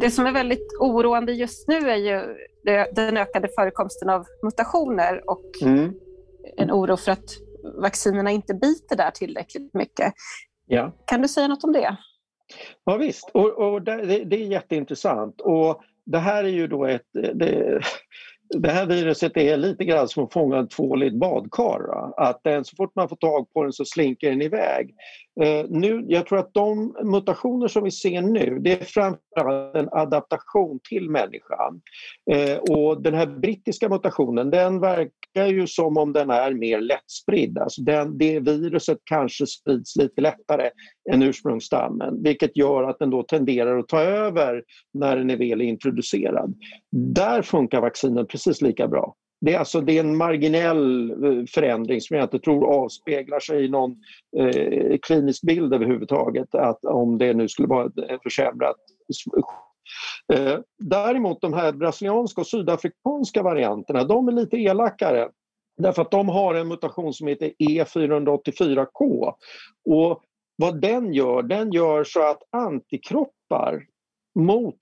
Det som är väldigt oroande just nu är ju den ökade förekomsten av mutationer och mm. en oro för att vaccinerna inte biter där tillräckligt mycket. Ja. Kan du säga något om det? Ja visst, och, och det, det, är jätteintressant. Och det här är ju då ett... Det, det här viruset är lite grann som att fånga en tvål i ett badkar. Att den, så fort man får tag på den så slinker den iväg. Eh, nu, jag tror att de mutationer som vi ser nu det är framförallt en adaptation till människan. Eh, och den här brittiska mutationen den verkar ju som om den är mer lättspridd. Alltså den, det viruset kanske sprids lite lättare än ursprungsstammen vilket gör att den då tenderar att ta över när den är väl introducerad. Där funkar vaccinen precis lika bra. Det är, alltså, det är en marginell eh, förändring som jag inte tror avspeglar sig i någon eh, klinisk bild överhuvudtaget, att om det nu skulle vara en försämrat eh, Däremot de här brasilianska och sydafrikanska varianterna, de är lite elakare. Därför att de har en mutation som heter E484K. Och vad den gör, den gör så att antikroppar mot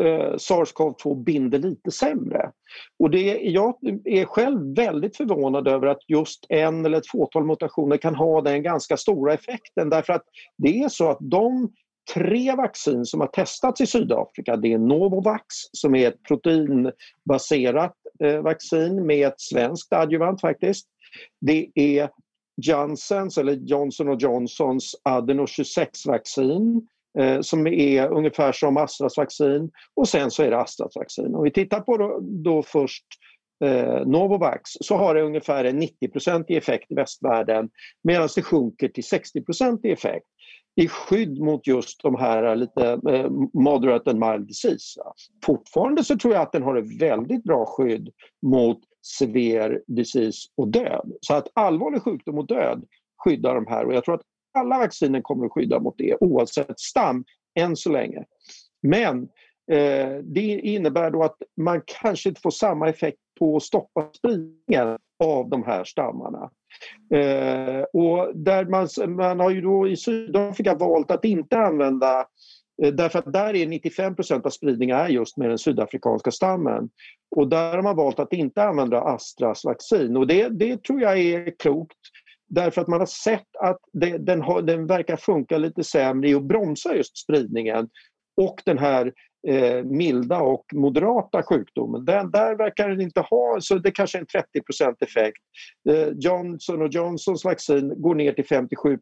eh, SARS-CoV-2 binder lite sämre. Och det, jag är själv väldigt förvånad över att just en eller ett fåtal mutationer kan ha den ganska stora effekten därför att det är så att de tre vaccin som har testats i Sydafrika det är Novovax som är ett proteinbaserat eh, vaccin med ett svenskt adjuvant faktiskt. Det är Johnsons eller Johnson Johnsons Adeno 26-vaccin eh, Eh, som är ungefär som Astras vaccin och sen så är det Astras vaccin. Om vi tittar på då, då först eh, Novovax så har det ungefär en 90 i effekt i västvärlden medan det sjunker till 60 i effekt i skydd mot just de här lite eh, moderate and mild disease. Fortfarande så tror jag att den har ett väldigt bra skydd mot sever disease och död. Så att allvarlig sjukdom och död skyddar de här och jag tror att alla vacciner kommer att skydda mot det oavsett stam än så länge. Men eh, det innebär då att man kanske inte får samma effekt på att stoppa spridningen av de här stammarna. Eh, och där man, man har ju då i Sydafrika valt att inte använda eh, Därför att där är 95% av spridningen är just med den sydafrikanska stammen. Och där har man valt att inte använda Astras vaccin och det, det tror jag är klokt. Därför att man har sett att det, den, har, den verkar funka lite sämre i att bromsa just spridningen. Och den här eh, milda och moderata sjukdomen, den, där verkar den inte ha, så det kanske är en 30% effekt. Eh, Johnson och Johnsons vaccin går ner till 57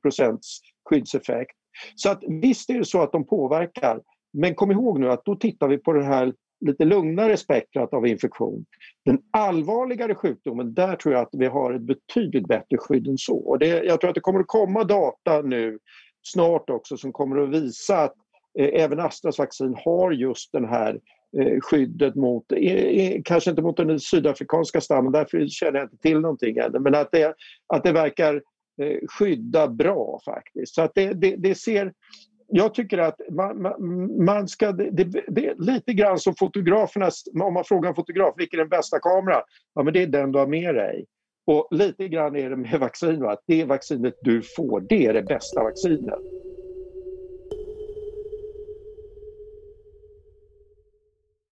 skyddseffekt. Så att visst är det så att de påverkar, men kom ihåg nu att då tittar vi på den här lite lugnare spektrat av infektion. Den allvarligare sjukdomen, där tror jag att vi har ett betydligt bättre skydd än så. Och det, jag tror att det kommer att komma data nu snart också som kommer att visa att eh, även Astras vaccin har just den här eh, skyddet mot, eh, eh, kanske inte mot den sydafrikanska stammen, därför känner jag inte till någonting ännu, men att det, att det verkar eh, skydda bra faktiskt. Så att det, det, det ser jag tycker att man, man, man ska... Det, det, är lite grann som fotografernas... om man frågar en fotograf vilken är den bästa kameran Ja men det är den du har med dig. Och lite grann är det med vaccin, va? det vaccinet du får, det är det bästa vaccinet.